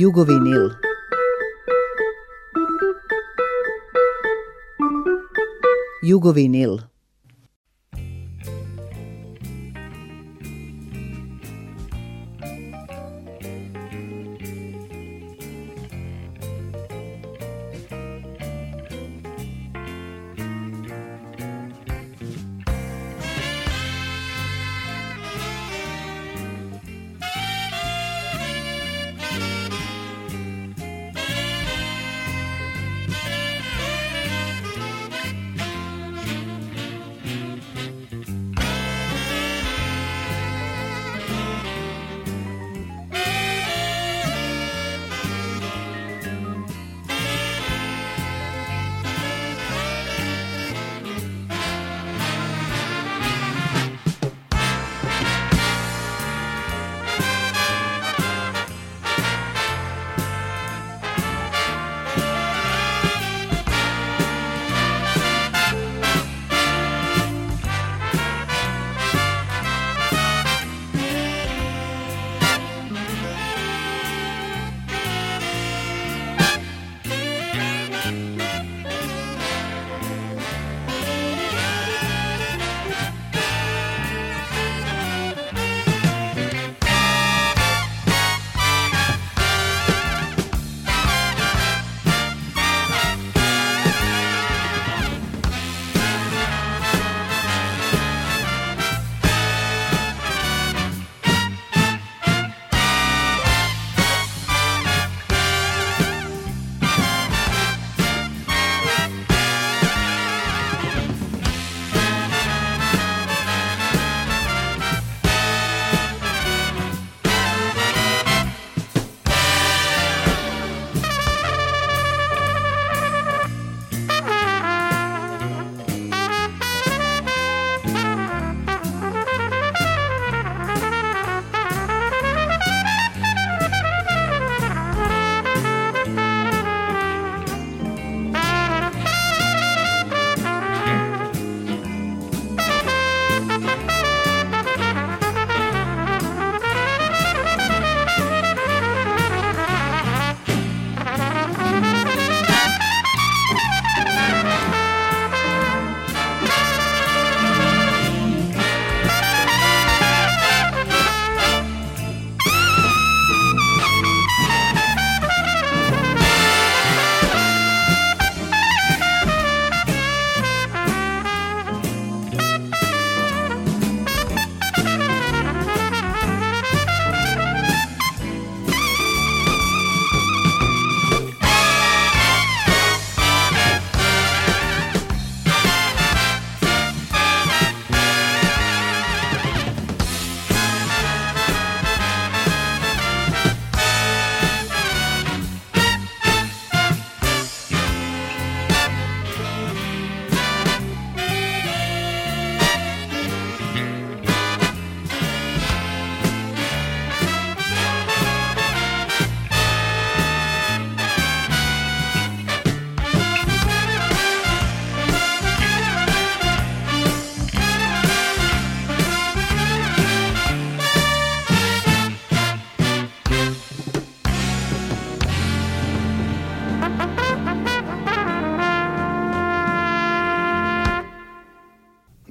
Jugovinil. Jugovinil.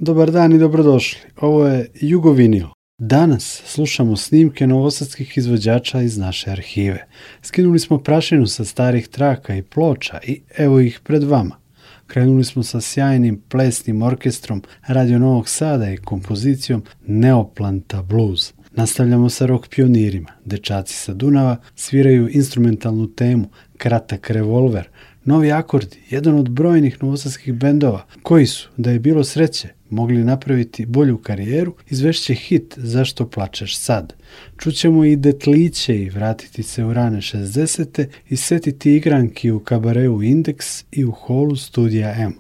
Dobar dan i dobrodošli. Ovo je Jugovinio. Danas slušamo snimke novosadskih izvođača iz naše arhive. Skinuli smo prašinu sa starih traka i ploča i evo ih pred vama. Krenuli smo sa sjajnim plesnim orkestrom Radio Novog Sada i kompozicijom Neoplanta Blues. Nastavljamo sa rock pionirima. Dečaci sa Dunava sviraju instrumentalnu temu Kratak revolver – Novi akordi, jedan od brojnih novosadskih bendova, koji su, da je bilo sreće, mogli napraviti bolju karijeru, izvešće hit Zašto plačeš sad. Čućemo i detliće i vratiti se u rane 60. i setiti igranki u kabareu Index i u holu studija M.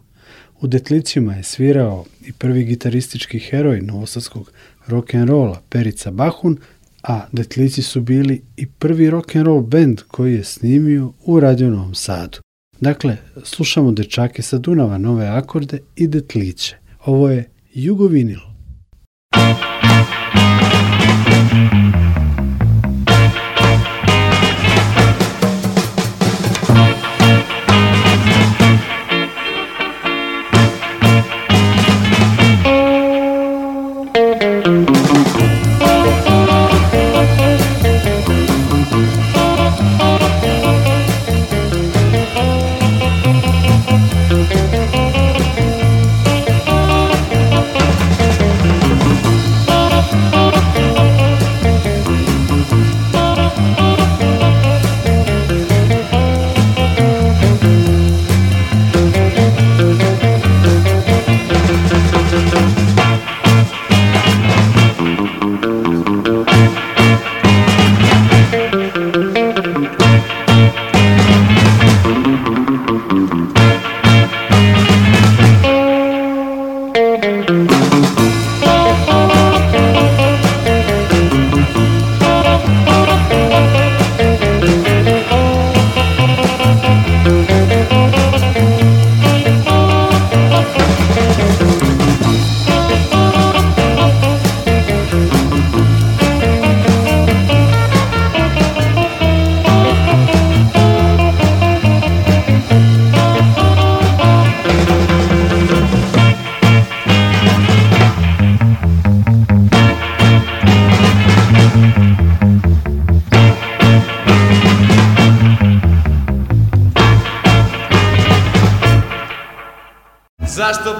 U detlicima je svirao i prvi gitaristički heroj novosadskog rock'n'rolla Perica Bahun, a Detlici su bili i prvi rock'n'roll band koji je snimio u Radionovom Sadu. Dakle, slušamo dečake sa Dunava, nove akorde i detliće. Ovo je Jugovinil.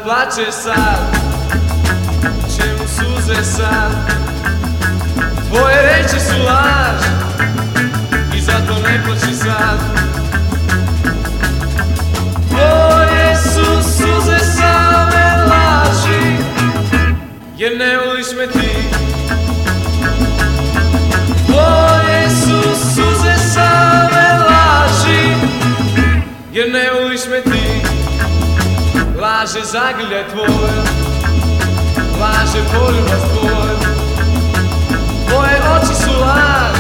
plače sad Čemu suze sad Tvoje reči su laž I zato ne plači sad Tvoje su suze same laži Jer ne voliš me ti Tvoje su suze same laži Jer ne Laže zagljaj tvoj, laže полюбас tvoj Tvoje oči su laž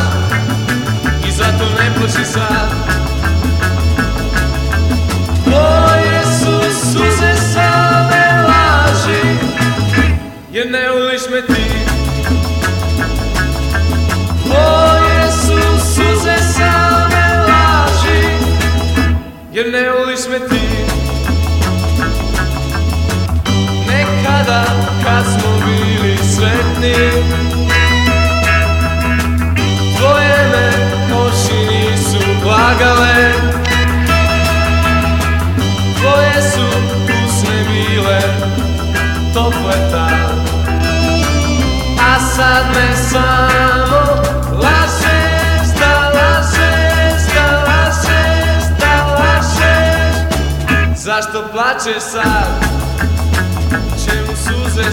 i zato ne plaši sad Tvoje su suze same laži jer ne voliš me ti Tvoje su suze same laži jer ne voliš me ti tada kad smo bili sretni Tvoje me oči nisu plagale Tvoje su usne bile tople tada A sad me samo Zašto plačeš sad? sve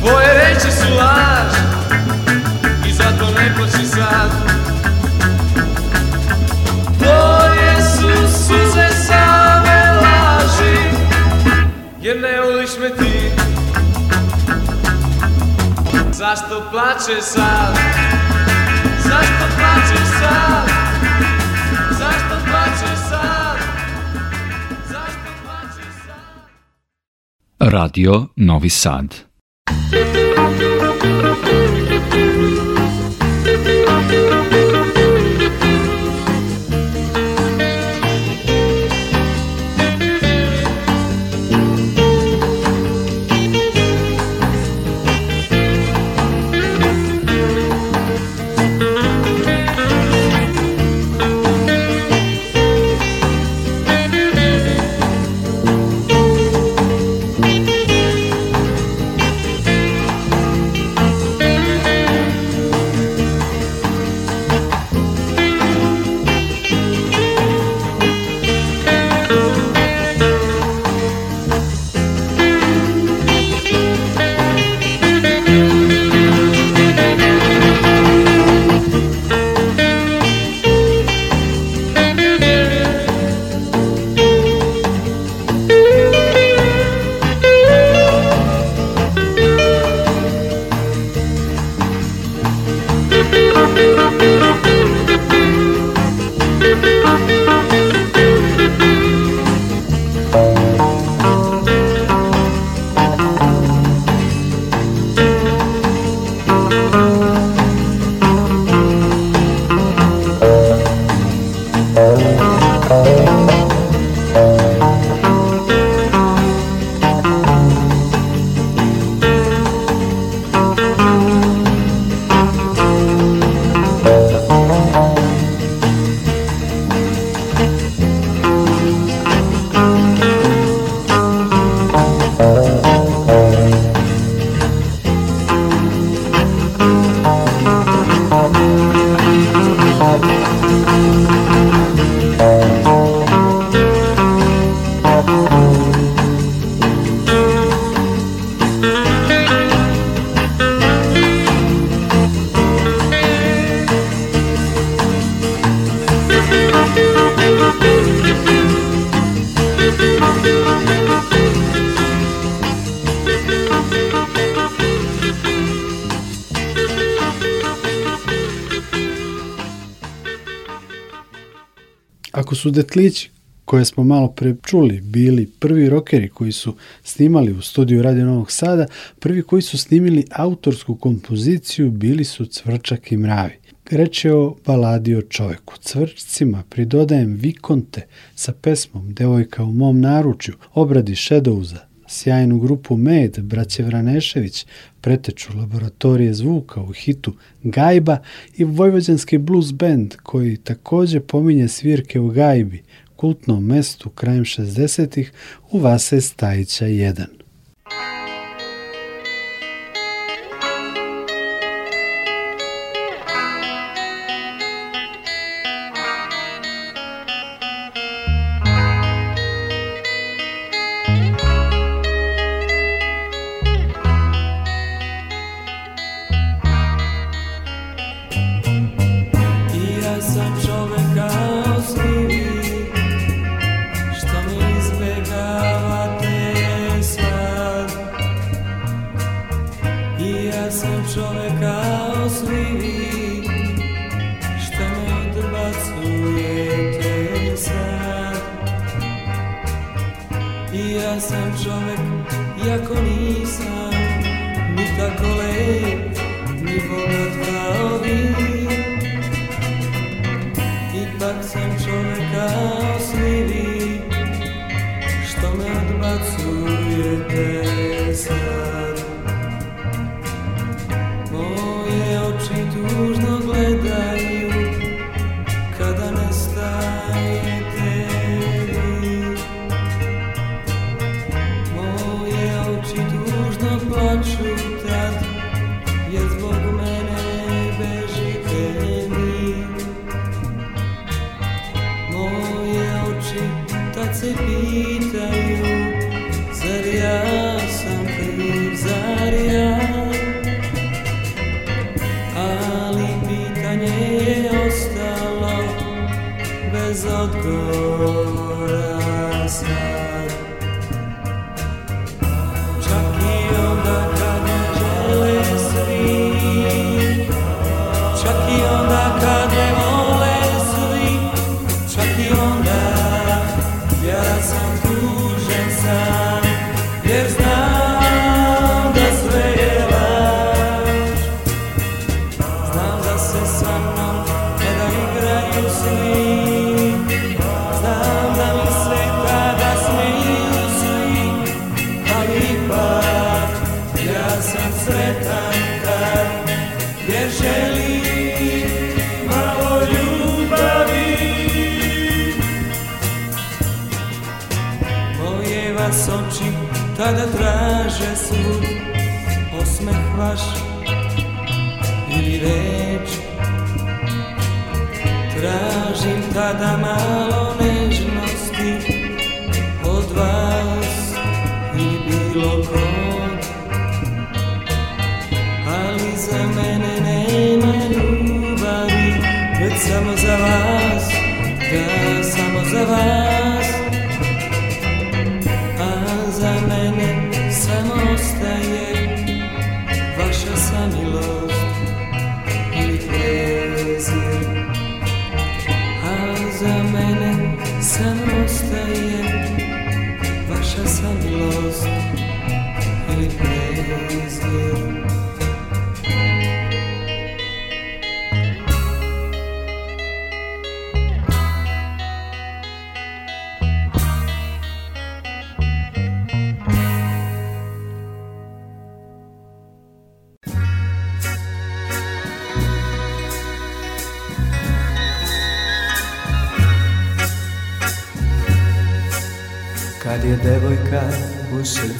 Tvoje reći su laž I zato ne plaći sad Tvoje su suze same laži Jer ne voliš me ti Zašto plaće sad? Zašto plaće sad? Radio Novi Sad. detlići koje smo malo pre čuli, bili prvi rokeri koji su snimali u studiju Radio Novog Sada, prvi koji su snimili autorsku kompoziciju bili su Cvrčak i Mravi. Reč je o baladi o čoveku. Cvrčcima pridodajem Vikonte sa pesmom Devojka u mom naručju, obradi shadowza sjajnu grupu Med, braće Vranešević, preteču laboratorije zvuka u hitu Gajba i vojvođanski blues band koji takođe pominje svirke u Gajbi, kultnom mestu krajem 60-ih u Vase Stajića 1. yeah.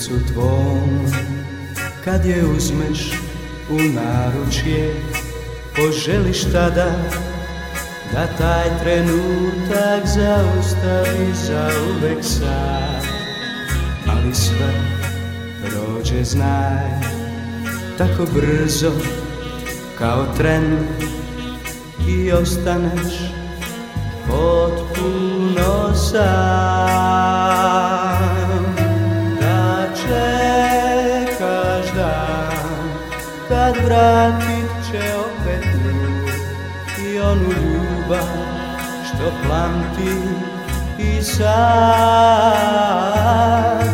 srcu tvom Kad je uzmeš u naručje Poželiš tada da taj trenutak zaustavi za uvek sad Ali sve prođe znaj Tako brzo kao tren I ostaneš potpuno sad vratit će opet tu i onu ljubav što planti i sad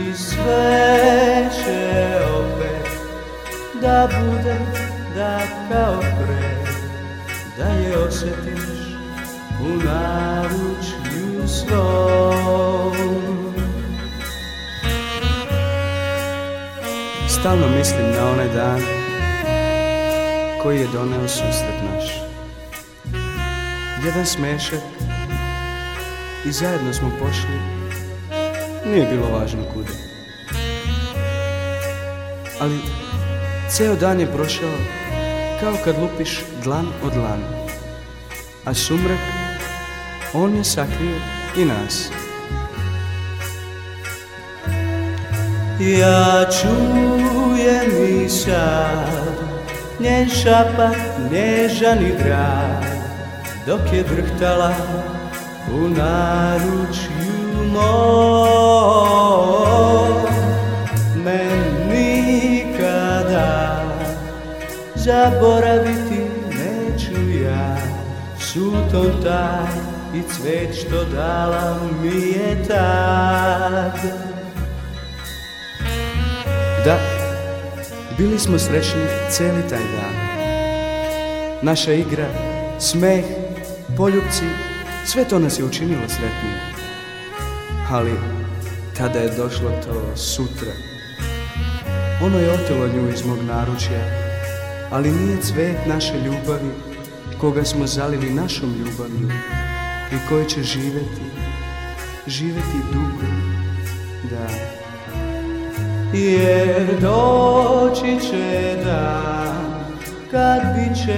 i sve će opet da bude da kao pre da je osjetiš u naručju svom Stalno mislim na onaj dan koji je doneo susret naš. Jedan smešak i zajedno smo pošli, nije bilo važno kuda. Ali ceo dan je prošao kao kad lupiš dlan od dlan, a sumrak on je sakrio i nas. Ja čujem i sad Njen šapat nježan i drag Dok je drhtala u naručju moj Men nikada zaboraviti neću ja sutom taj i cvet što dala mi je tad Bili smo srećni cijeli taj dan. Naša igra, smeh, poljubci, sve to nas je učinilo sretnim. Ali tada je došlo to sutra. Ono je otelo nju iz mog naručja, ali nije cvet naše ljubavi, koga smo zalili našom ljubavlju i koji će živjeti, živjeti dugo, da jer doći će dan kad bit će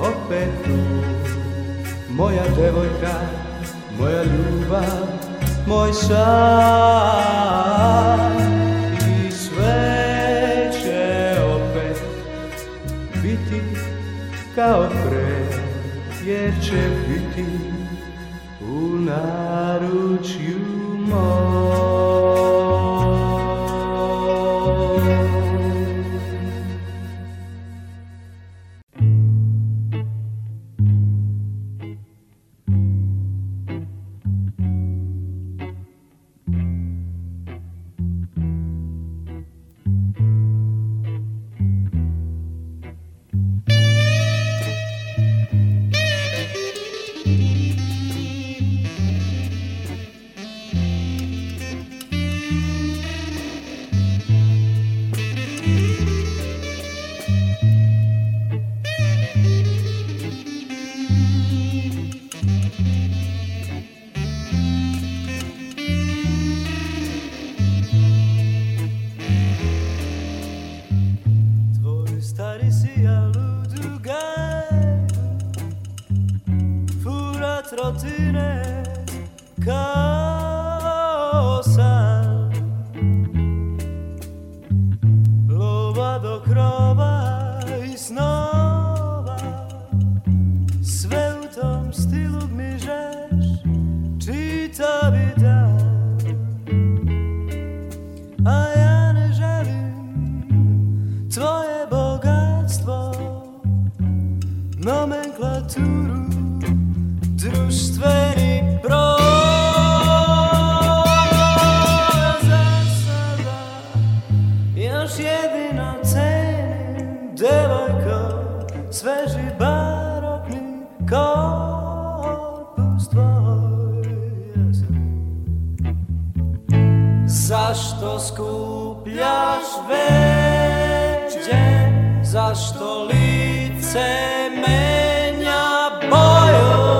opet tu moja devojka, moja ljubav, moj san i sve će opet biti kao pre jer će biti u naručju moj Devojko, sveži barokni korpus tvoj Zašto skupljaš veđe, zašto lice menja boju?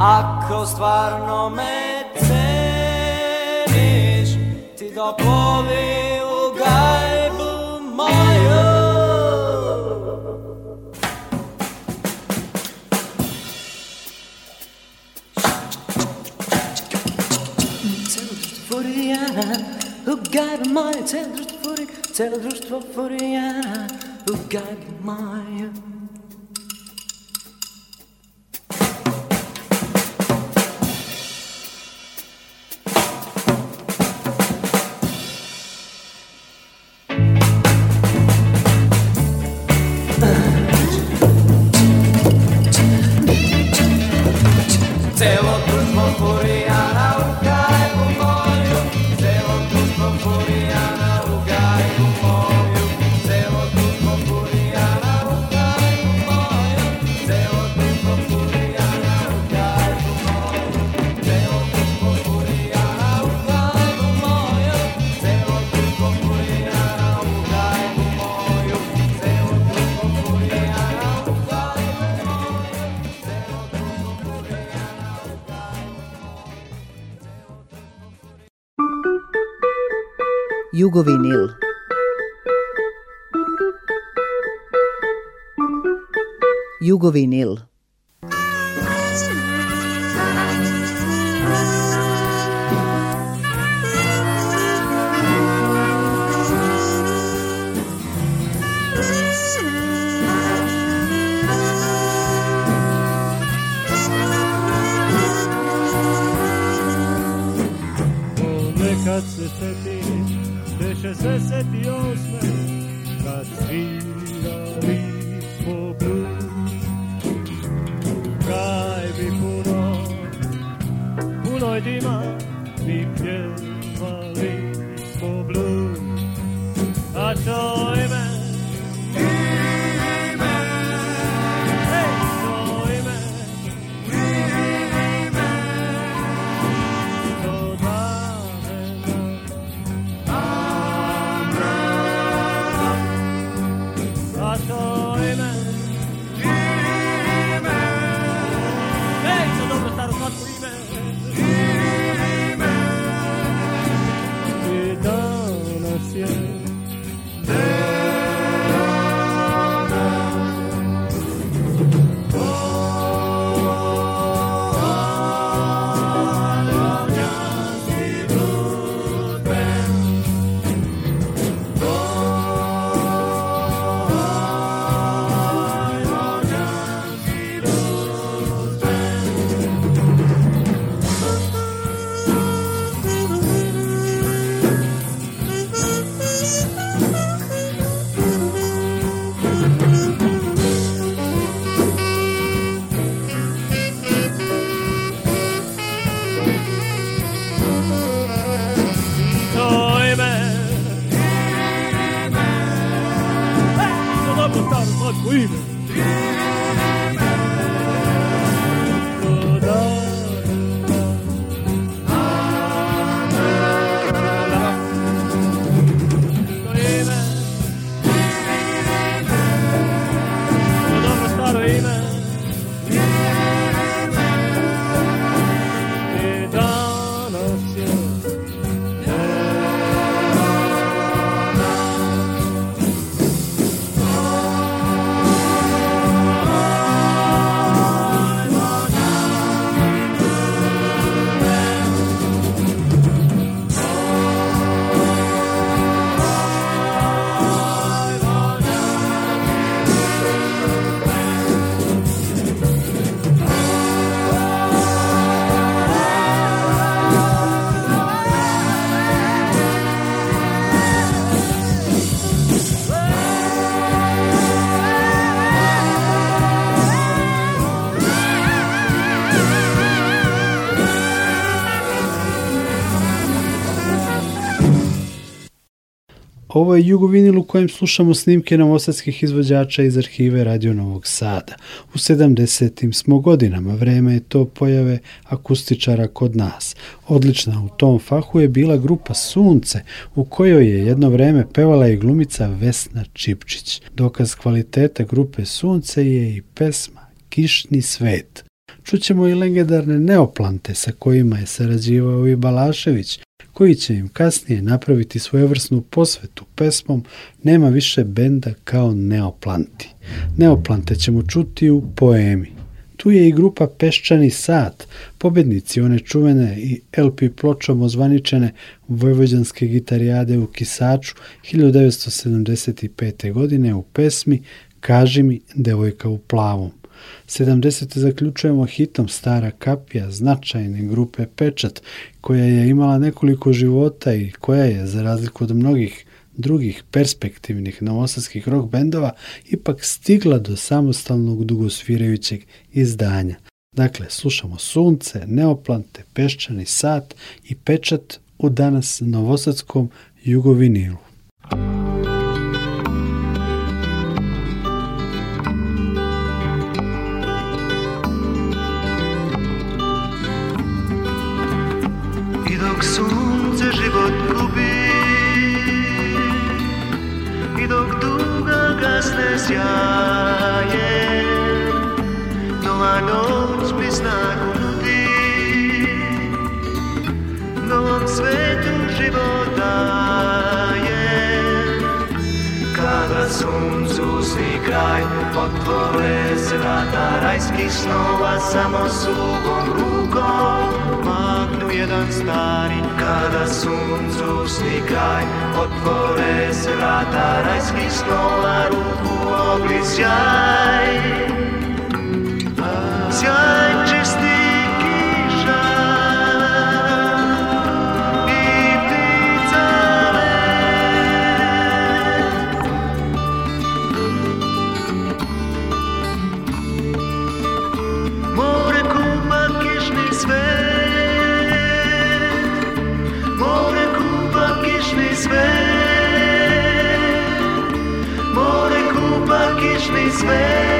Ako stvarno me ceniš, ti do moje celodružstvo furi, celodružstvo furi, ja, u gag moje. Jugovinil. Jugovinil. će seseti osme kad svirali po blues. Kraj bi puno, puno dima mi pjevali po blues. A to Ovo je Jugovinil u kojem slušamo snimke novosadskih izvođača iz arhive Radio Novog Sada. U 70. smo godinama, vreme je to pojave akustičara kod nas. Odlična u tom fahu je bila grupa Sunce, u kojoj je jedno vreme pevala i glumica Vesna Čipčić. Dokaz kvaliteta grupe Sunce je i pesma Kišni svet. Čućemo i legendarne neoplante sa kojima je sarađivao i Balašević, koji će im kasnije napraviti svojevrsnu posvetu pesmom Nema više benda kao Neoplanti. Neoplante ćemo čuti u poemi. Tu je i grupa Peščani sat, pobednici one čuvene i LP pločom ozvaničene vojvođanske gitarijade u Kisaču 1975. godine u pesmi Kaži mi devojka u plavom. 70. zaključujemo hitom Stara kapija, značajne grupe Pečat, koja je imala nekoliko života i koja je, za razliku od mnogih drugih perspektivnih novosadskih rock bendova, ipak stigla do samostalnog dugosvirajućeg izdanja. Dakle, slušamo Sunce, Neoplante, Peščani sat i Pečat u danas novosadskom jugovinilu. Dok sunce život gubi I dok długa gasne zjaje To a noc mi znak kraj Otvore se vrata rajskih snova Samo sugom rukom Maknu jedan stari Kada suncu sni kraj Otvore se vrata rajskih snova Ruku obli sjaj Sjaj space.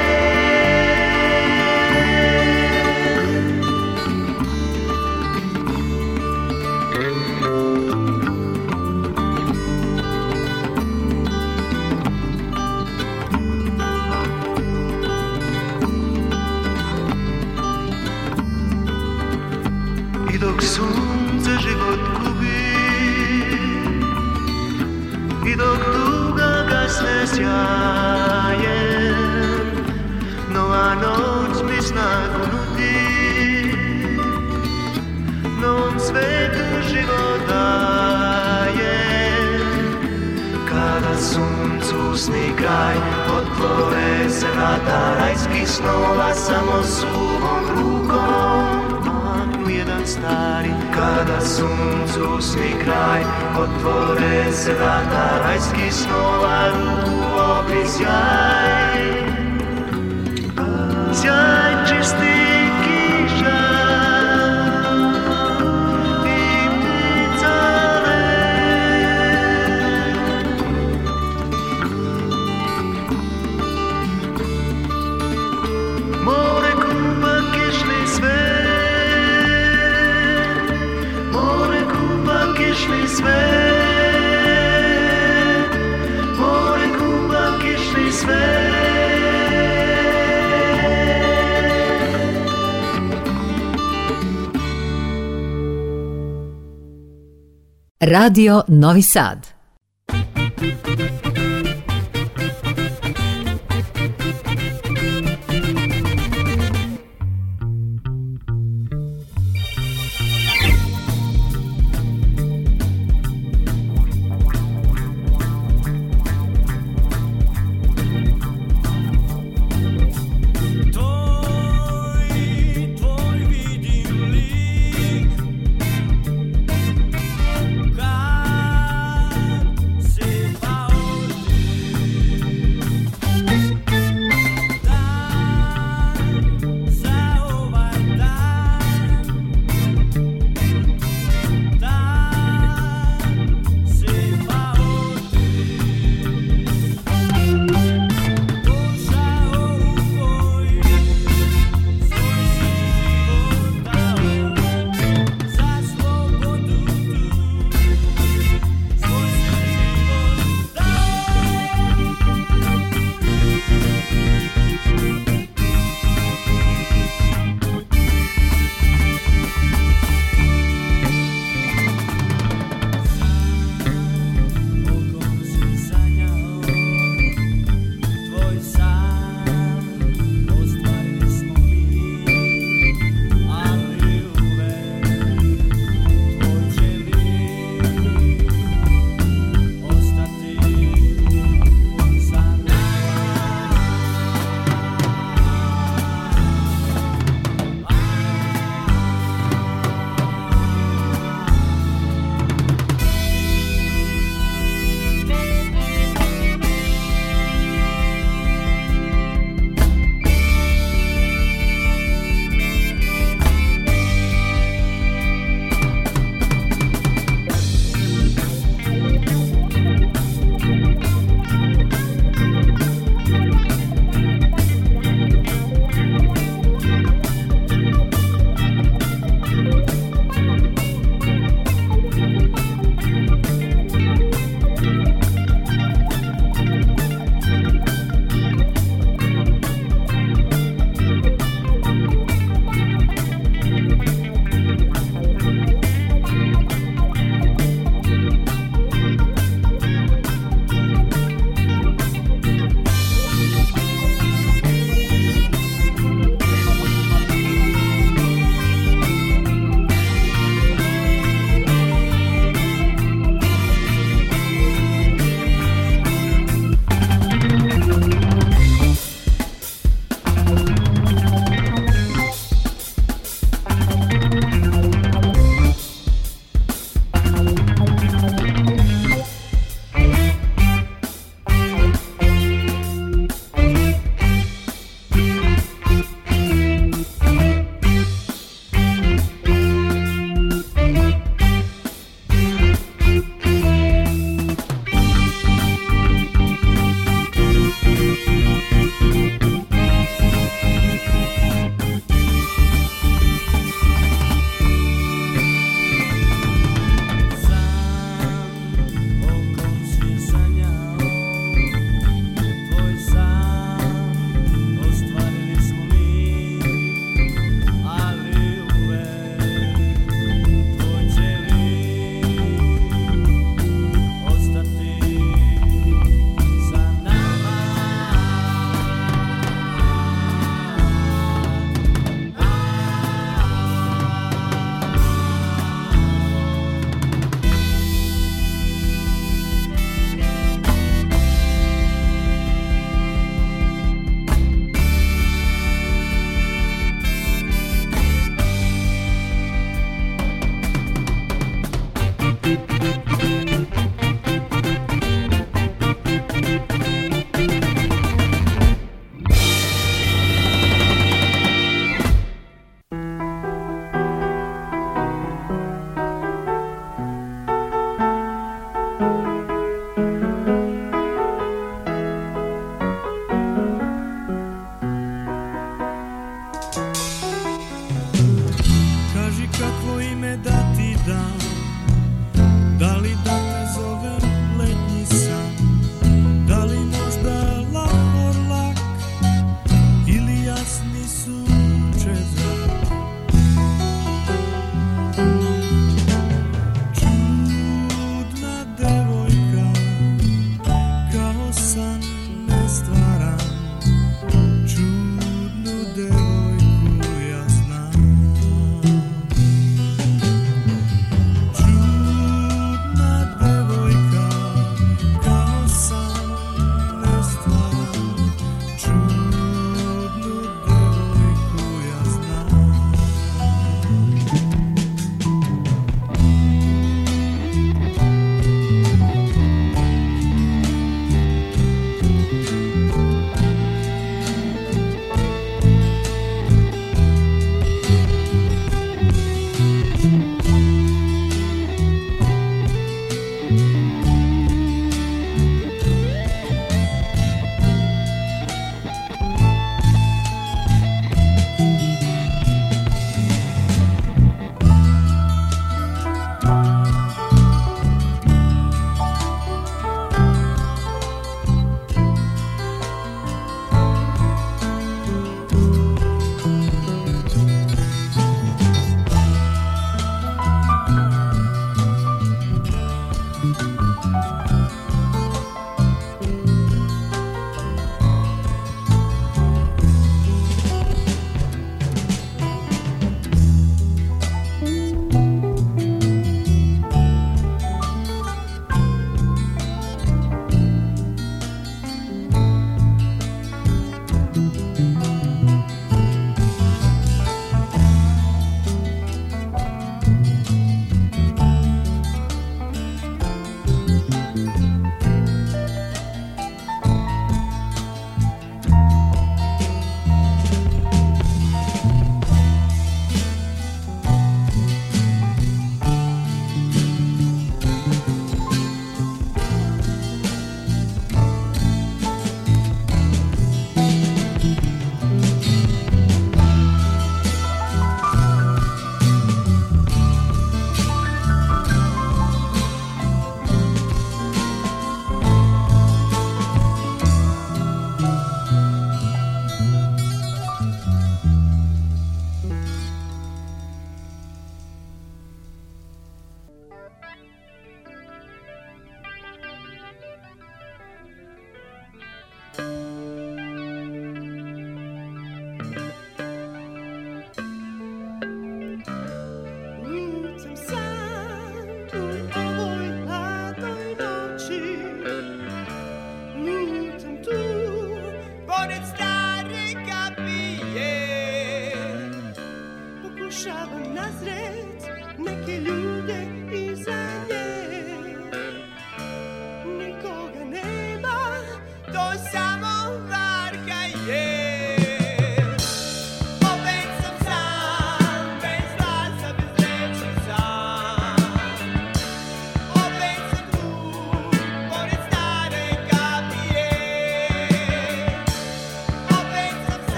imamo ljudi Novom svetu života daje Kada suncu sni kraj Otvore se vrata rajski snova Samo suvom rukom jedan stari Kada suncu sni kraj Otvore se vrata rajski snova Ruku Radio Novi Sad.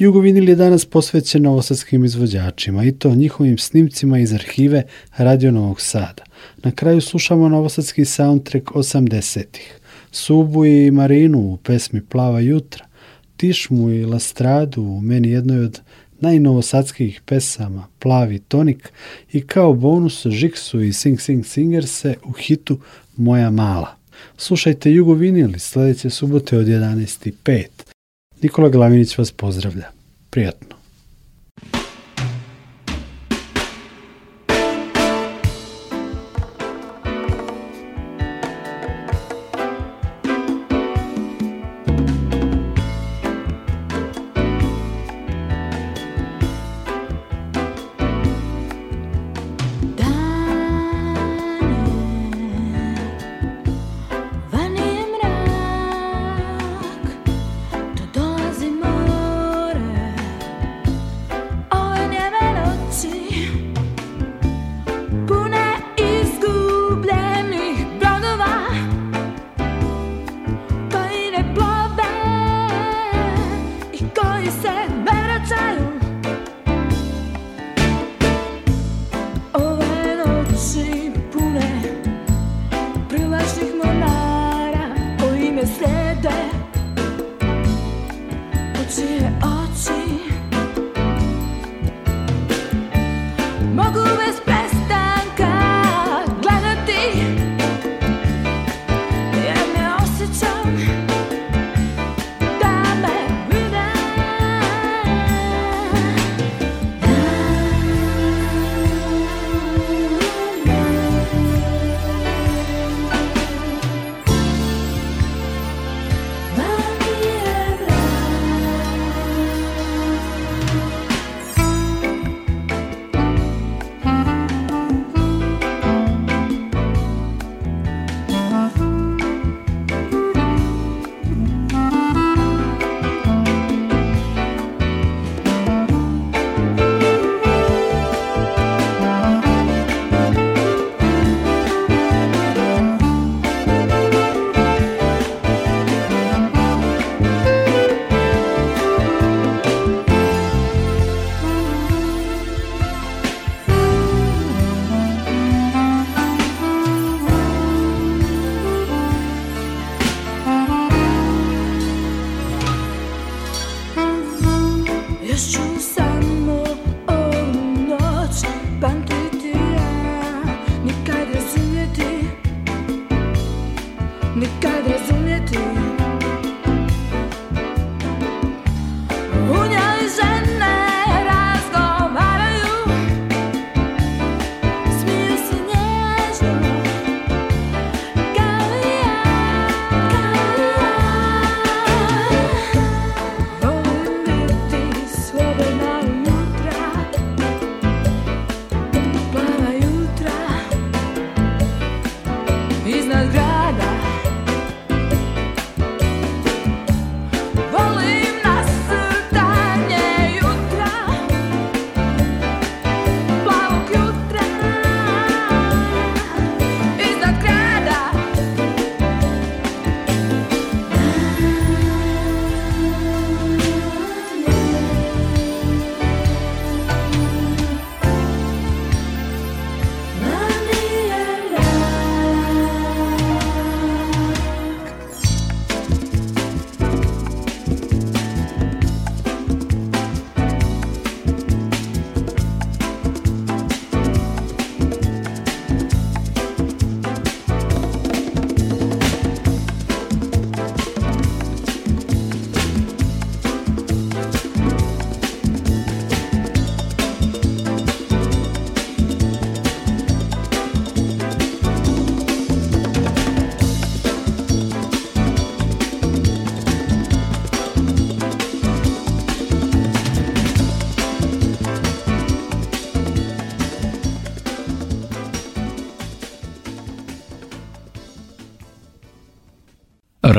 Jugovinil je danas posvećen novosadskim izvođačima i to njihovim snimcima iz arhive Radio Novog Sada. Na kraju slušamo novosadski soundtrack 80-ih. Subu i Marinu u pesmi Plava jutra, Tišmu i Lastradu u meni jednoj od najnovosadskih pesama Plavi tonik i kao bonus Žiksu i Sing Sing Singerse u hitu Moja mala. Slušajte jugovinili sljedeće subote od 11.05. Nikola Glavinić vas pozdravlja. Prijatno.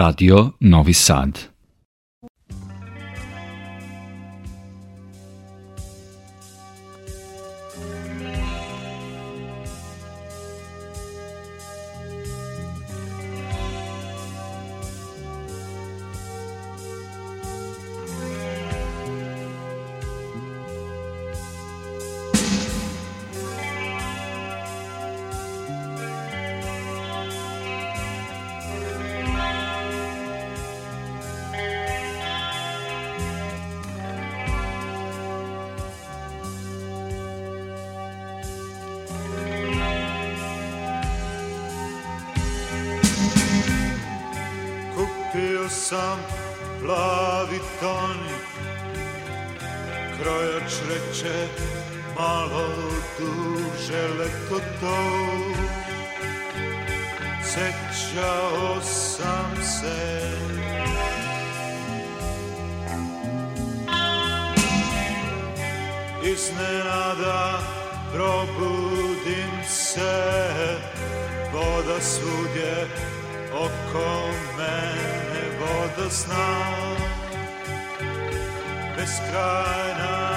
Radio Novi Sad. sam se Iznenada probudim se Voda svudje oko mene Voda zna Beskrajna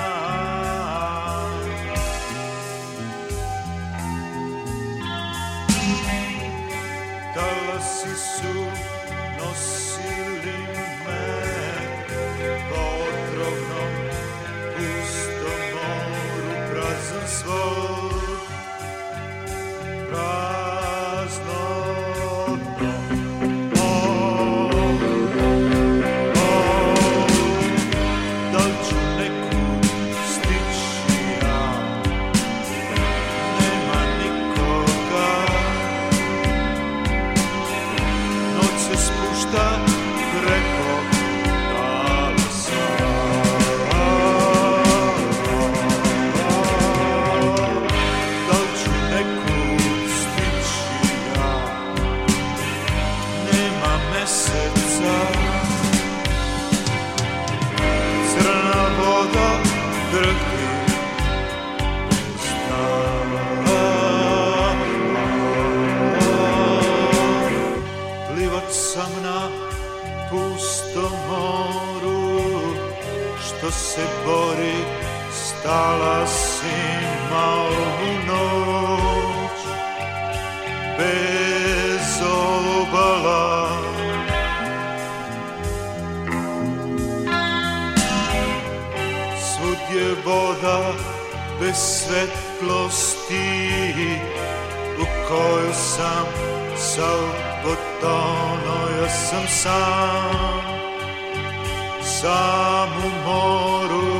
bez obala Svud je voda bez svetlosti U koju sam sav potono Ja sam sam, sam u moru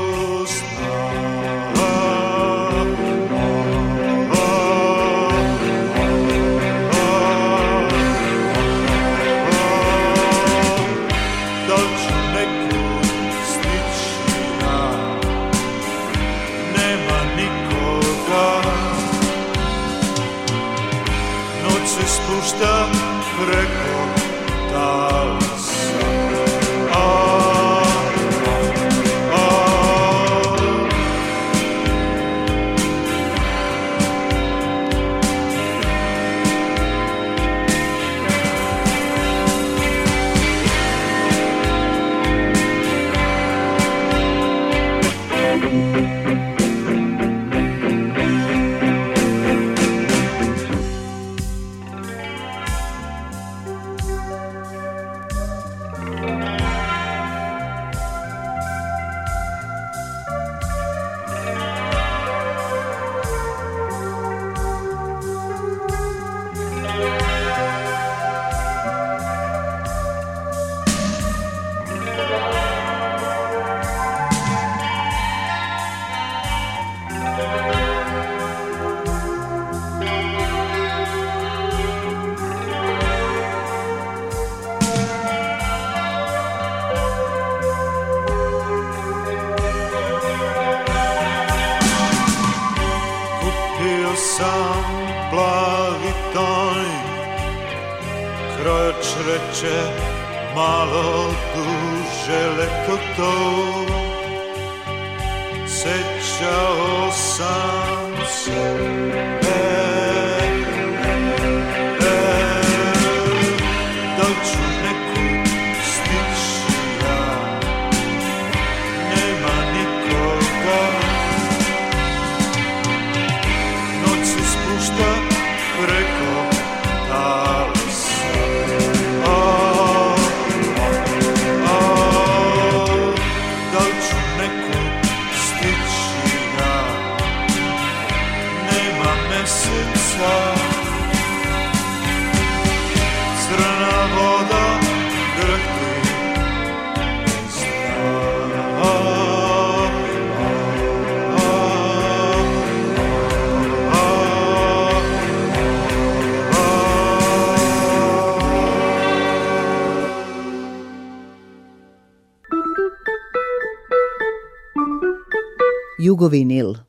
Nil.